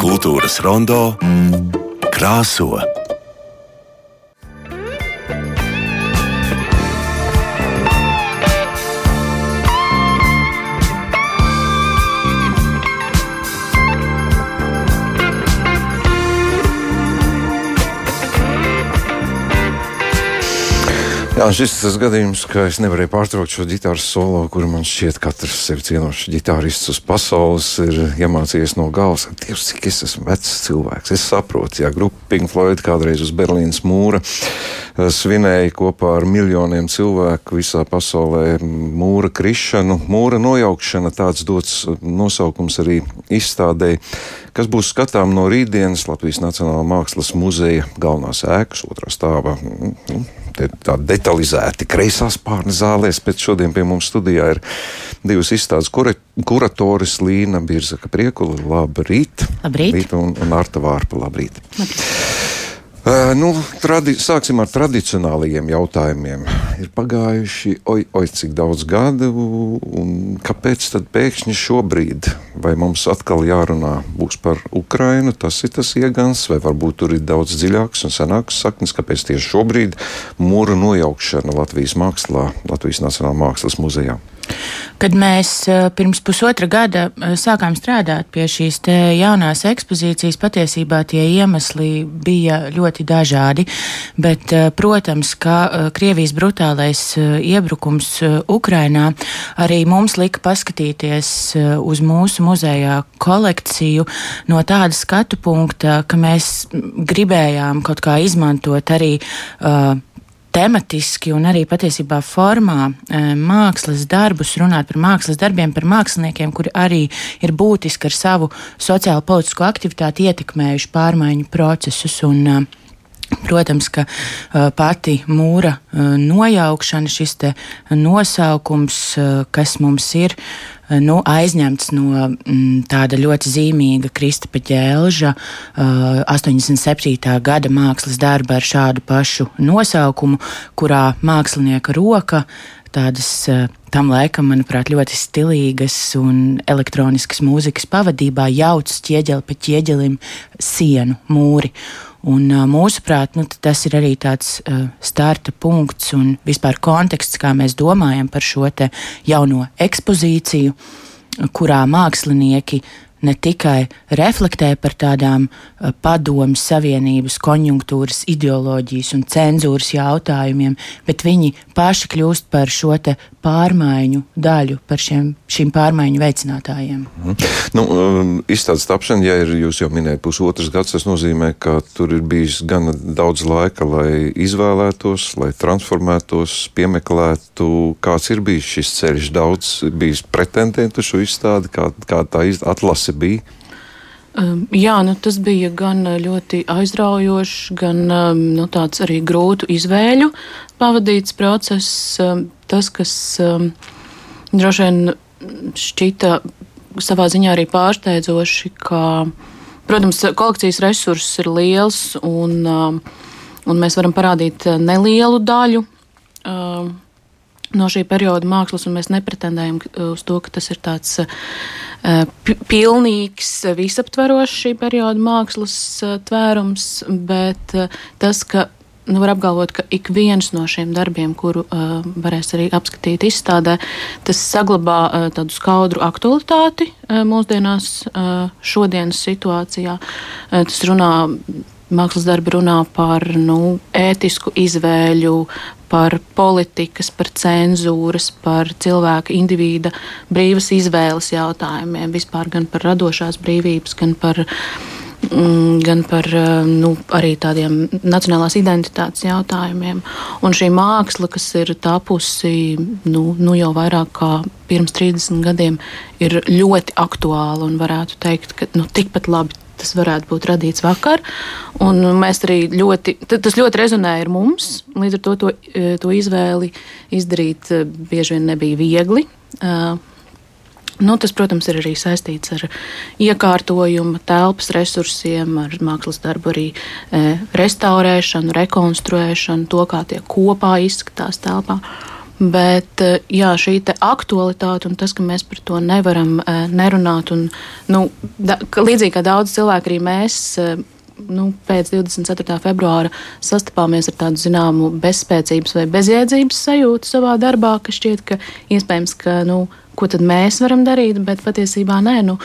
Kultūras rondo krāso. Jā, šis ir tas gadījums, ka es nevarēju pārtraukt šo ģitāras solo, kuru man šķiet, ka katrs sev cienošs ģitārists uz pasaules ir iemācījies no galvas. Dievs, cik es esmu vecs cilvēks. Es saprotu, ja grupa Pink Floyd kādreiz uz Berlīnas mūra svinēja kopā ar miljoniem cilvēku visā pasaulē mūra krišanu, mūra nojaukšana, tāds dots nosaukums arī izstādēji, kas būs skatām no rītdienas Latvijas Nacionālā mākslas muzeja galvenās ēkas otrā stāvā. Nu, tā detalizēti kreisās pārnes zālēs, bet šodien pie mums studijā ir divas izstādes kura, kuratoris Līna Birzaka Priekula. Labrīt! Labrīt! Un, un Arta Vārpa, labrīt! labrīt. Uh, nu, tradi sāksim ar tradicionālajiem jautājumiem. Ir pagājuši oi, oi, cik daudz gadu, un kāpēc tad pēkšņi šobrīd, vai mums atkal jārunā par Ukrainu, tas ir tas iegans, vai varbūt tur ir daudz dziļāks un senāks saknes, kāpēc tieši šobrīd mūra nojaukšana Latvijas mākslā, Latvijas Nacionālā mākslas muzejā. Kad mēs eh, pirms pusotra gada eh, sākām strādāt pie šīs jaunās ekspozīcijas, patiesībā tie iemesli bija ļoti dažādi. Bet, eh, protams, ka Krievijas brutālais iebrukums Ukrainā arī mums lika paskatīties uz mūsu muzejā kolekciju no tāda skatu punkta, ka mēs gribējām kaut kā izmantot arī uh, tematiski un arī patiesībā formā e, mākslas darbus, runāt par mākslas darbiem, par māksliniekiem, kuri arī ir būtiski ar savu sociālo politisko aktivitāti ietekmējuši pārmaiņu procesus. Un, e, Protams, ka uh, pati mūra uh, nojaukšana, šis nosaukums, uh, kas mums ir, Eh, nu, aizņemts no m, mm, tāda ļoti zīmīga Kristapa ķēlža uh, 87. gada mākslas darba ar šādu pašu nosaukumu, kurā mākslinieka roka tādas uh, tam laikam, manuprāt, ļoti stilīgas un elektroniskas mūzikas pavadībā jauc ķieģeli pa ķieģelim sienu mūri. Un, mūsuprāt, nu, tas ir arī tāds uh, starta punkts un vispār konteksts, kā mēs domājam par šo jauno ekspozīciju, kurā mākslinieki ne tikai reflektē par tādām uh, padomju savienības konjunktūras, ideoloģijas un cenzūras jautājumiem, bet viņi paši kļūst par šo pārmaiņu daļu, par šiem, šīm pārmaiņu veicinātājiem. Mm. Nu, um, izstādes tapšana, ja ir jūs jau minējat pusotras gads, tas nozīmē, ka tur ir bijis gana daudz laika, lai izvēlētos, lai transformētos, piemeklētu, kāds ir bijis šis ceļš, daudz bijis pretendentu šo izstādi, kā, kā tā atlase bija? Um, jā, nu, tas bija gan ļoti aizraujošs, gan um, nu, tāds arī grūtu izvēļu pavadīts process. Um, tas, kas droši vien šķita savā ziņā arī pārsteidzoši, ka, protams, kolekcijas resurss ir liels un, un mēs varam parādīt nelielu daļu no šī perioda mākslas, un mēs nepretendējam uz to, ka tas ir tāds uh, pilnīgs, visaptverošs šī perioda mākslas uh, tvērums, bet tas, ka nu, var apgalvot, ka ik viens no šiem darbiem, kuru uh, varēs arī apskatīt izstādē, tas saglabā uh, tādu skaudru aktualitāti uh, mūsdienās, uh, šodienas situācijā. Uh, tas runā mākslas darbi runā par nu, ētisku izvēļu, par politikas, par cenzūras, par cilvēka indivīda brīvas izvēles jautājumiem, vispār gan par radošās brīvības, gan par, mm, gan par nu, arī tādiem nacionālās identitātes jautājumiem. Un šī māksla, kas ir tapusi nu, nu jau vairāk kā pirms 30 gadiem, ir ļoti aktuāla un varētu teikt, ka nu, tikpat labi tas varētu būt radīts vakar. Mēs arī ļoti, tas ļoti rezonēja ar mums. Līdz ar to to, e, to izvēli izdarīt e, bieži vien nebija viegli. E, nu, tas, protams, ir arī saistīts ar iekārtojumu, telpas resursiem, ar mākslas darbu, arī e, restaurēšanu, rekonstruēšanu, to, kā tie kopā izskatās telpā. Bet jā, šī aktualitāte un tas, ka mēs par to nevaram nerunāt, un nu, da, līdzīgi kā daudz cilvēku, arī mēs nu, pēc 24. februāra sastapāmies ar tādu zināmu bezspēcības vai bezjēdzības sajūtu savā darbā, ka šķiet, ka iespējams, ka, nu, ko tad mēs varam darīt, bet patiesībā nē, nu,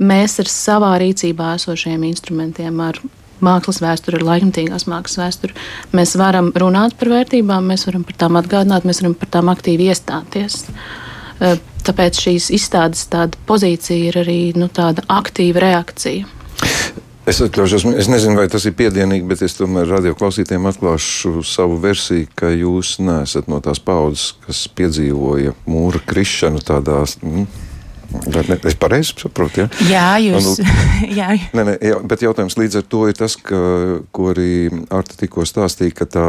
mēs ar savā rīcībā esošiem instrumentiem, ar mākslas vēsturi, ar laikmatīgās mākslas vēsturi, mēs varam runāt par vērtībām, mēs varam par tām atgādināt, mēs varam par tām aktīvi iestāties. Tāpēc šīs izstādes pozīcija ir arī nu, tāda aktīva reakcija. Es atļaušos, es nezinu, vai tas ir piedienīgi, bet es tomēr radioklausītājiem atklāšu savu versiju, ka jūs neesat no tās paudzes, kas piedzīvoja mūra krišanu tādās. Mm, Ne, es pareizi saprotu, ja? Jā, jūs. Jā. Nē, nē, jā, bet jautājums līdz ar to ir tas, ka, ko arī Arta tikko stāstīja, ka tā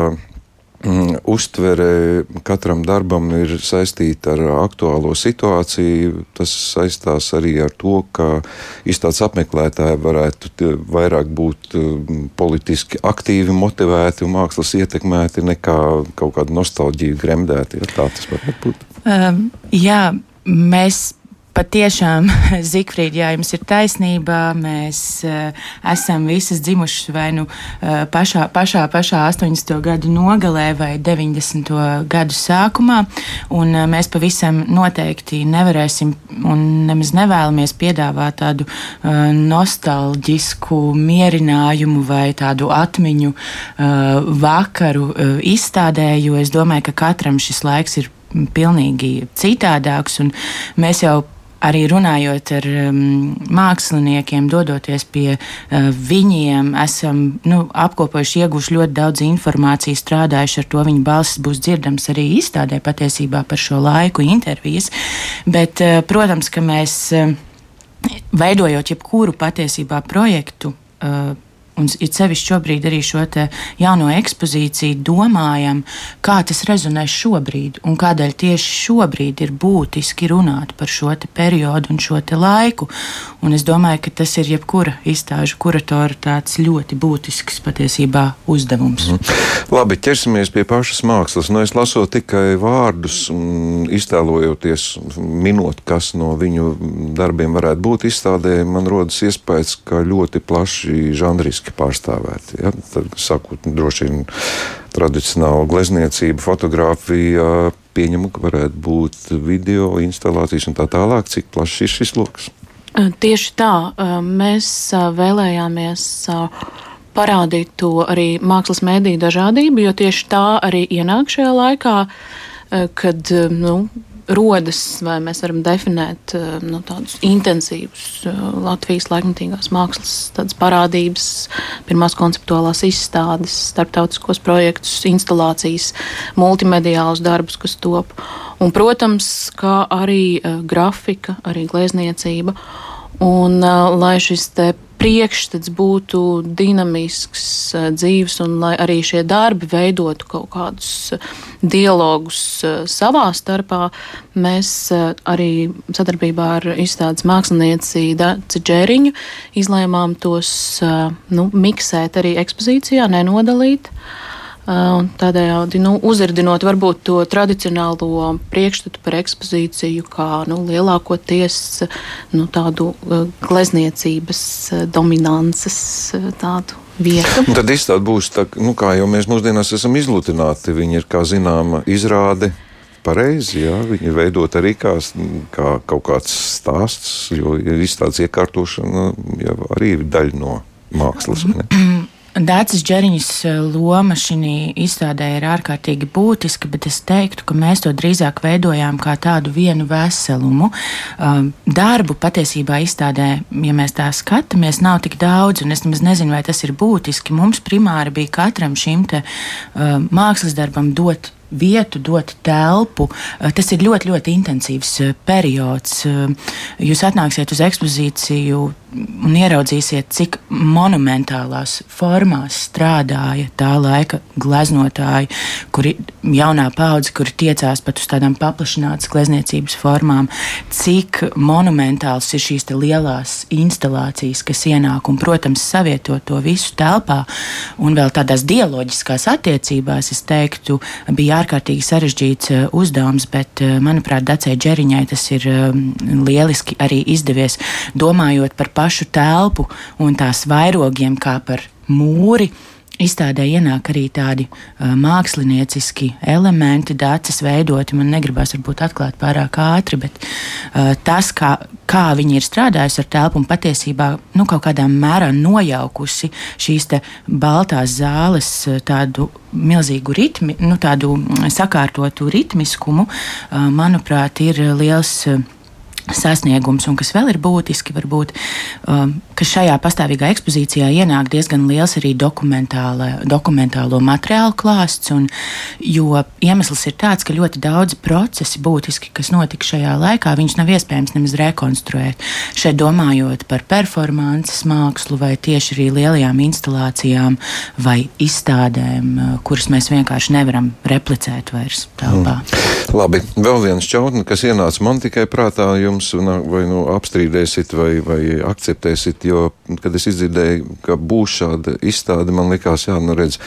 Mm, uztvere katram darbam ir saistīta ar aktuālo situāciju. Tas saistās arī ar to, ka izstādes apmeklētāji varētu vairāk būt mm, politiski aktīvi motivēti un mākslas ietekmēti nekā kaut kāda nostalģija gremdēti. Ja tā tas var būt. Um, jā, mēs Patiešām, Zikfrīd, jā, jums ir taisnība. Mēs uh, esam visas dzimušas vai nu uh, pašā, pašā, pašā 80. gadu nogalē vai 90. gadu sākumā, un uh, mēs pavisam noteikti nevarēsim un nemaz nevēlamies piedāvāt tādu uh, nostalģisku mierinājumu vai tādu atmiņu uh, vakaru uh, izstādē, jo es domāju, ka katram šis laiks ir pilnīgi citādāks, mēs jau arī runājot ar um, māksliniekiem, dodoties pie uh, viņiem, esam nu, apkopojuši, ieguvuši ļoti daudz informācijas, strādājuši ar to. Viņa balss būs dzirdams arī izstādē patiesībā par šo laiku intervijas. Bet, uh, protams, ka mēs uh, veidojot jebkuru patiesībā projektu, uh, un it sevišķi šobrīd arī šo jauno ekspozīciju domājam, kā tas rezonē šobrīd un kādēļ tieši šobrīd ir būtiski runāt par šo periodu un šo laiku. Un es domāju, ka tas ir jebkura izstāžu kuratora tāds ļoti būtisks patiesībā uzdevums. Mm. Labi, ķersimies pie pašas mākslas. Nu, es lasu tikai vārdus, iztēlojoties, minot, kas no viņu darbiem varētu būt izstādē. Man rodas iespējas, ka ļoti plaši žanriski politiski pārstāvēti. Ja? Tad, sakot, droši vien tradicionāla glezniecība, fotografija, pieņemu, ka varētu būt video instalācijas un tā tālāk. Cik plašs ir šis lokus? Tieši tā, mēs vēlējāmies parādīt to arī mākslas mēdīju dažādību, jo tieši tā arī ienāk šajā laikā, kad nu, rodas, vai mēs varam definēt eh, nu, tādus intensīvus eh, Latvijas laikmatīgās mākslas parādības, pirmās konceptuālās izstādes, starptautiskos projektus, instalācijas, multimediālus darbus, kas top. Un, protams, kā arī uh, grafika, arī glezniecība. Un, lai šis priekšstats būtu dinamisks, dzīves, un lai arī šie darbi veidotu kaut kādus dialogus savā starpā, mēs arī sadarbībā ar izstādes mākslinieci Dāci Džēriņu izlēmām tos nu, miksēt arī ekspozīcijā, nenodalīt. Uh, Un tādējādi nu, uzirdinot varbūt to tradicionālo priekšstatu par ekspozīciju, kā nu, lielākoties nu, tādu glezniecības dominances tādu vietu. Un tad izstāde būs tā, nu, kā jau mēs mūsdienās esam izlutināti. Viņi ir, kā zināma, izrāde. Pareizi, jā, viņi veidot arī kā, kā kaut kāds stāsts, jo izstādes iekārtošana jau arī ir daļa no mākslas. Dācis Džeriņas e, loma šī izstādē ir ārkārtīgi būtiska, bet es teiktu, ka mēs to drīzāk veidojām kā tādu vienu veselumu. Um, darbu patiesībā izstādē, ja mēs tā skatāmies, nav tik daudz, un es nemaz nezinu, vai tas ir būtiski. Mums primāri bija katram šim te, uh, mākslas darbam dot vietu, dot telpu. Eh, tas ir ļoti, ļoti intensīvs eh, periods. Eh, jūs atnāksiet uz ekspozīciju un ieraudzīsiet, cik monumentālās formās strādāja tā laika gleznotāji, kuri jaunā paudze, kuri tiecās pat uz tādām paplašinātas glezniecības formām, cik monumentāls ir šīs lielās instalācijas, kas ienāk un, protams, savieto to visu telpā. Un vēl tādās dialoģiskās attiecībās, es teiktu, bija ārkārtīgi sarežģīts uh, uzdevums, bet, uh, manuprāt, Dacei Džeriņai tas ir um, lieliski arī izdevies, domājot par pašu telpu un tās vairogiem kā par mūri. Izstādē ienāk arī tādi uh, mākslinieciski elementi, dācis veidoti. Man negribas varbūt atklāt pārāk ātri, bet uh, tas, kā, kā viņi ir strādājusi ar telpu un patiesībā nu, kaut kādā mērā nojaukusi šīs baltās zāles tādu milzīgu ritmi, nu, tādu sakārtotu ritmiskumu, uh, manuprāt, ir liels. Uh, sasniegums, un kas vēl ir būtiski, varbūt, um, ka šajā pastāvīgā ekspozīcijā ienāk diezgan liels arī dokumentālo materiālu klāsts. Un, jo iemesls ir tāds, ka ļoti daudz procesi būtiski, kas notika šajā laikā, viņus nav iespējams nemaz rekonstruēt. Šeit domājot par performances mākslu, vai tieši arī lielajām instalācijām vai izstādēm, uh, kuras mēs vienkārši nevaram replicēt vairs telpā. Mm. Labi, vēl viens čautni, kas ienāca man tikai prātā. Jums jums vai nu apstrīdēsiet, vai, vai akceptēsiet. Jo, kad es izdzirdēju, ka būs šāda izstāde, man likās, jā, nu redz,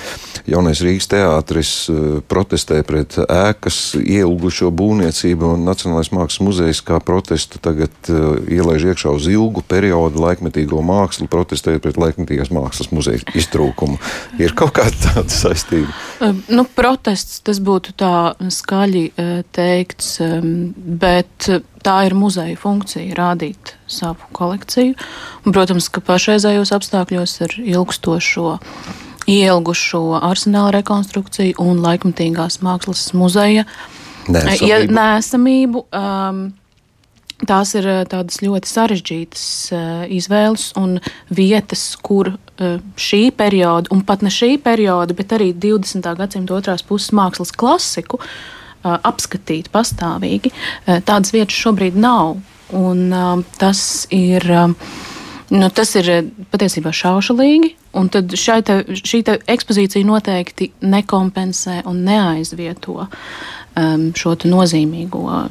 jaunais Rīgas teātris eh, protestē pret ēkas ielgušo būvniecību, un Nacionālais mākslas muzejs kā protestu tagad uh, ielaiž iekšā uz ilgu periodu laikmetīgo mākslu, protestējot pret laikmetīgās mākslas muzeja iztrūkumu. Ir kaut kāda tāda saistība? Nu, protests tas būtu tā skaļi teikts, bet tā ir muzeja funkcija - rādīt savu kolekciju. Un, protams, ka pašreizējos apstākļos ar ilgstošo, ielgušo arsenāla rekonstrukciju un laikmatīgās mākslas muzeja Nēsamību. Ja, nēsamību um, Tās ir tādas ļoti sarežģītas uh, izvēles un vietas, kur uh, šī perioda, un pat ne šī perioda, bet arī 20. gadsimta otrās puses mākslas klasiku uh, apskatīt pastāvīgi. Tādas vietas šobrīd nav. Un, tas ir, nu, tas ir patiesībā šaušalīgi. Un te, šī te ekspozīcija noteikti nekompensē un neaizvieto šo nozīmīgo uh,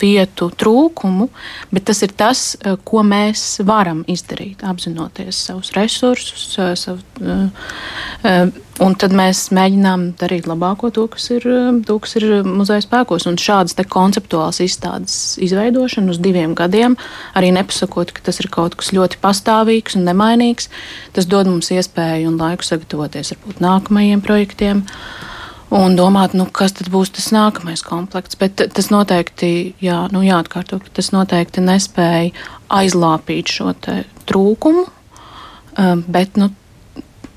vietu trūkumu, bet tas ir tas, uh, ko mēs varam izdarīt, apzinoties savus resursus. Uh, savu, uh, un tad mēs mēģinām darīt labāko to, kas ir, uh, to, kas ir muzeja spēkos. Un šādas konceptuālas izstādes izveidošana uz diviem gadiem, arī nepasakot, ka tas ir kaut kas ļoti pastāvīgs un nemainīgs, tas dod mums iespēju un laiku sagatavoties varbūt nākamajiem projektiem. Uh, un domāt, nu, kas tad būs tas nākamais komplekts. Bet tas noteikti, jā, nu, jāatkārto, ka tas noteikti nespēja aizlāpīt šo trūkumu, um, bet, nu,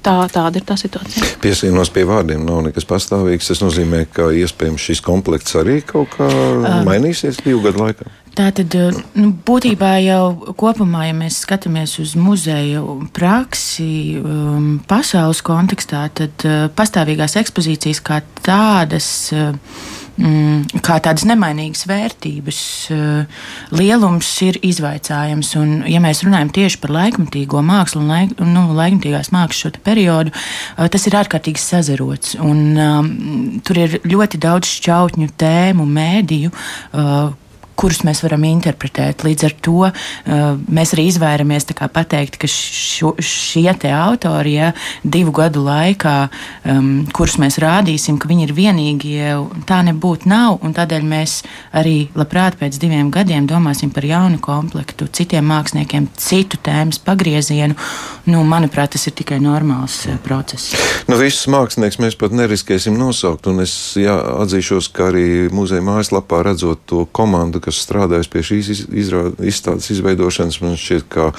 tā, tāda ir tā situācija. Piesienos pie vārdiem nav nekas pastāvīgs. Tas nozīmē, ka iespējams šis komplekts arī kaut kā mainīsies divu gadu laikā. Tātad, nu, būtībā jau kopumā, ja mēs skatāmies uz muzeju praksi um, pasaules kontekstā, tad uh, pastāvīgās ekspozīcijas kā tādas. Uh, kā tādas nemainīgas vērtības uh, lielums ir izvaicājams. Un, ja mēs runājam tieši par laikmatīgo mākslu un laik, nu, laikmatīgās mākslas šo periodu, uh, tas ir ārkārtīgi sazarots. Un, um, tur ir ļoti daudz šķautņu tēmu, mēdīju. Uh, kurus mēs varam interpretēt. Līdz ar to uh, mēs arī izvairamies pateikt, ka šo, šie autori ja, divu gadu laikā, um, kurus mēs rādīsim, ka viņi ir vienīgie, tā nebūtu nav. Tādēļ mēs arī labprāt pēc diviem gadiem domāsim par jaunu komplektu, citiem māksliniekiem, citu tēmas pagriezienu. Nu, manuprāt, tas ir tikai normāls uh, process. Nu, visus mākslinieks mēs pat neriskēsim nosaukt, un es jā, atzīšos, ka arī muzeja mājaslapā redzot to komandu, kas strādājis pie šīs izstādes izveidošanas, man šķiet, ka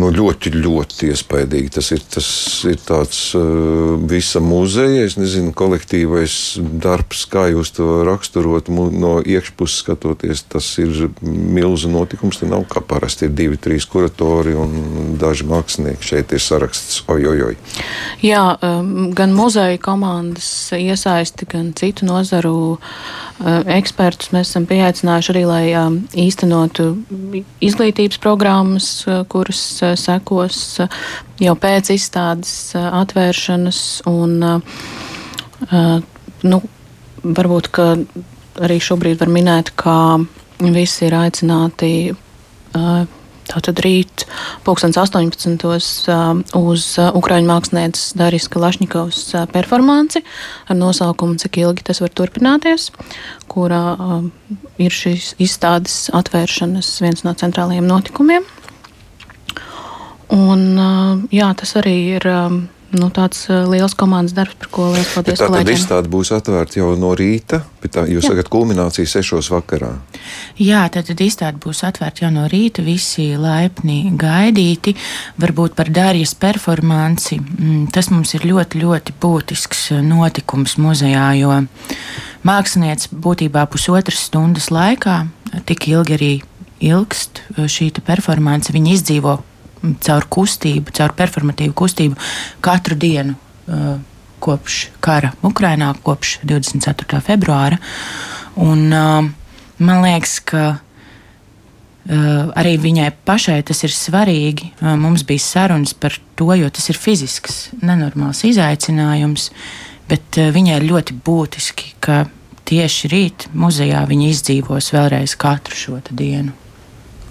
nu, ļoti, ļoti iespaidīgi. Tas ir, tas ir tāds uh, visa muzeja, es nezinu, kolektīvais darbs, kā jūs to raksturot no iekšpuses skatoties. Tas ir milzu notikums. Te nav kā parasti ir divi, trīs kuratori un daži mākslinieki. Šeit ir saraksts ojojoj. Jā, um, gan muzeja komandas iesaisti, gan citu nozaru ekspertus mēs esam pieaicinājuši arī, lai īstenotu izglītības programmas, kuras sekos jau pēc izstādes atvēršanas. Un, nu, varbūt arī šobrīd var minēt, ka visi ir aicināti Tātad rīt, 2018. uz Ukrāņu mākslinieces Darijas Kalašņikovas performanci ar nosaukumu Cik ilgi tas var turpināties, kurā ir šīs izstādes atvēršanas viens no centrālajiem notikumiem. Un, jā, tas arī ir nu, tāds uh, liels komandas darbs, par ko liels paldies. Tā tad izstāde būs atvērta jau no rīta, bet tā, jūs Jā. sakat, kulminācija sešos vakarā. Jā, tad izstāde būs atvērta jau no rīta, visi laipni gaidīti, varbūt par Dārijas performanci. Mm, tas mums ir ļoti, ļoti būtisks uh, notikums muzejā, jo mākslinieci būtībā pusotras stundas laikā, tik ilgi arī ilgst uh, šī performance, viņi izdzīvo caur kustību, caur performatīvu kustību katru dienu uh, kopš kara Ukrainā, kopš 24. februāra. Un, uh, man liekas, ka uh, arī viņai pašai tas ir svarīgi. Uh, mums bija sarunas par to, jo tas ir fizisks, nenormāls izaicinājums, bet uh, viņai ir ļoti būtiski, ka tieši rīt muzejā viņa izdzīvos vēlreiz katru šo dienu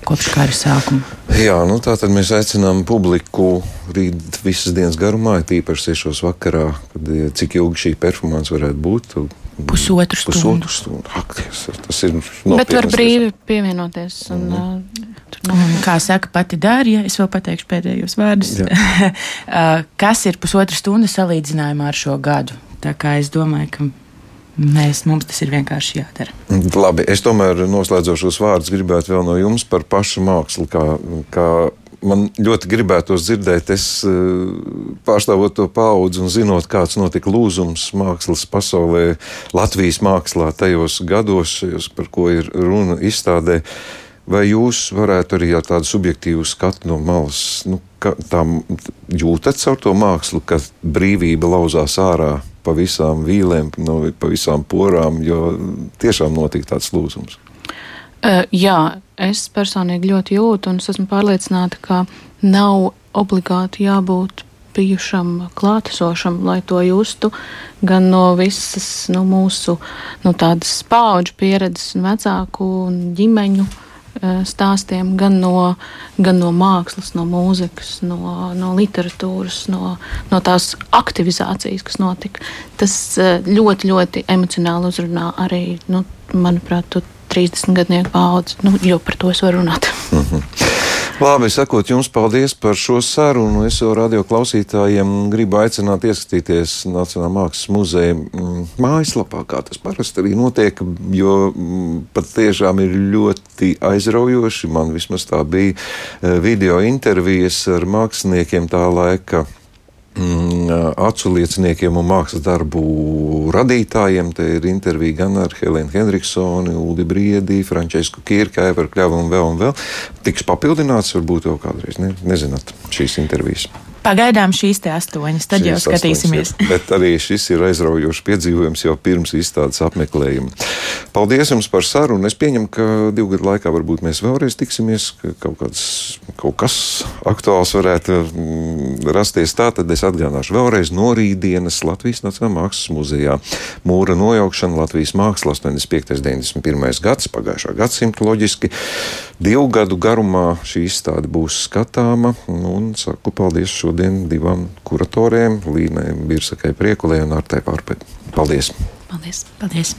kopš kara sākuma. Jā, nu tā tad mēs aicinām publiku rīt visas dienas garumā, tīpaši 6. vakarā, kad cik ilgi šī performance varētu būt. Pusotru stundu. Pusotru stundu. Ak, tas, tas ir Bet var brīvi pievienoties. Un, mm. Uh, un, kā saka pati Dārija, es vēl pateikšu pēdējos vārdus. kas ir pusotra stunda salīdzinājumā ar šo gadu? Tā kā es domāju, ka Mēs, mums tas ir vienkārši jādara. Labi, es tomēr noslēdzošos vārdus gribētu vēl no jums par pašu mākslu. Kā, kā man ļoti gribētos dzirdēt, es eh, pārstāvot to paudzi un zinot, kāds notika lūzums mākslas pasaulē, Latvijas mākslā tajos gados, par ko ir runa izstādē. Vai jūs varētu arī ar tādu subjektīvu skatu no malas, nu, jūtat caur to mākslu, ka brīvība lauzās ārā pa visām vīlēm, no, pa visām porām, jo tiešām notika tāds lūzums. Uh, jā, es personīgi ļoti jūtu, un es esmu pārliecināta, ka nav obligāti jābūt bijušam klātesošam, lai to justu gan no visas no mūsu tādas paudžu pieredzes, un vecāku un ģimeņu uh, stāstiem, gan no, gan no mākslas, no mūzikas, no, no literatūras, no, no tās aktivizācijas, kas notika. Tas eh, ļoti, ļoti emocionāli uzrunā arī, nu, manuprāt, 30 gadnieku paudzi, nu, jo par to es varu runāt. Mm -hmm. Labi, sakot jums paldies par šo sarunu. Es jau radio klausītājiem gribu aicināt ieskatīties Nacionālā mākslas muzeja mm, mājaslapā, kā tas parasti arī notiek, jo mm, pat tiešām ir ļoti aizraujoši. Man vismaz tā bija eh, video intervijas ar māksliniekiem tā laika acu lieciniekiem un mākslas darbu radītājiem. Te ir intervija gan ar Helēnu Henriksoni, Ulu Briedi, Frančisku Kirku, Evaru Kļavu un vēl un vēl. Tiks papildināts, varbūt jau kādreiz, ne, nezināt, šīs intervijas. Pagaidām šīs te astoņas, tad šīs jau skatīsimies. Astoņas, bet arī šis ir aizraujošs piedzīvojums jau pirms izstādes apmeklējuma. Paldies jums par sarunu. Es pieņemu, ka divu gadu laikā varbūt mēs vēlreiz tiksimies, ka kaut, kāds, kaut kas aktuāls varētu mm, rasties. Tā tad es atgādināšu vēlreiz no rītdienas Latvijas Nacionālajā mākslas muzejā. Mūra nojaukšana Latvijas mākslas 85. un 91. gads, pagājušā gadsimta loģiski. Divu gadu garumā šī izstāde būs skatāma un saku paldies šo šodien divām kuratoriem, Līnai Birsakai Priekulē un Artai Pārpē. Paldies! Paldies! Paldies.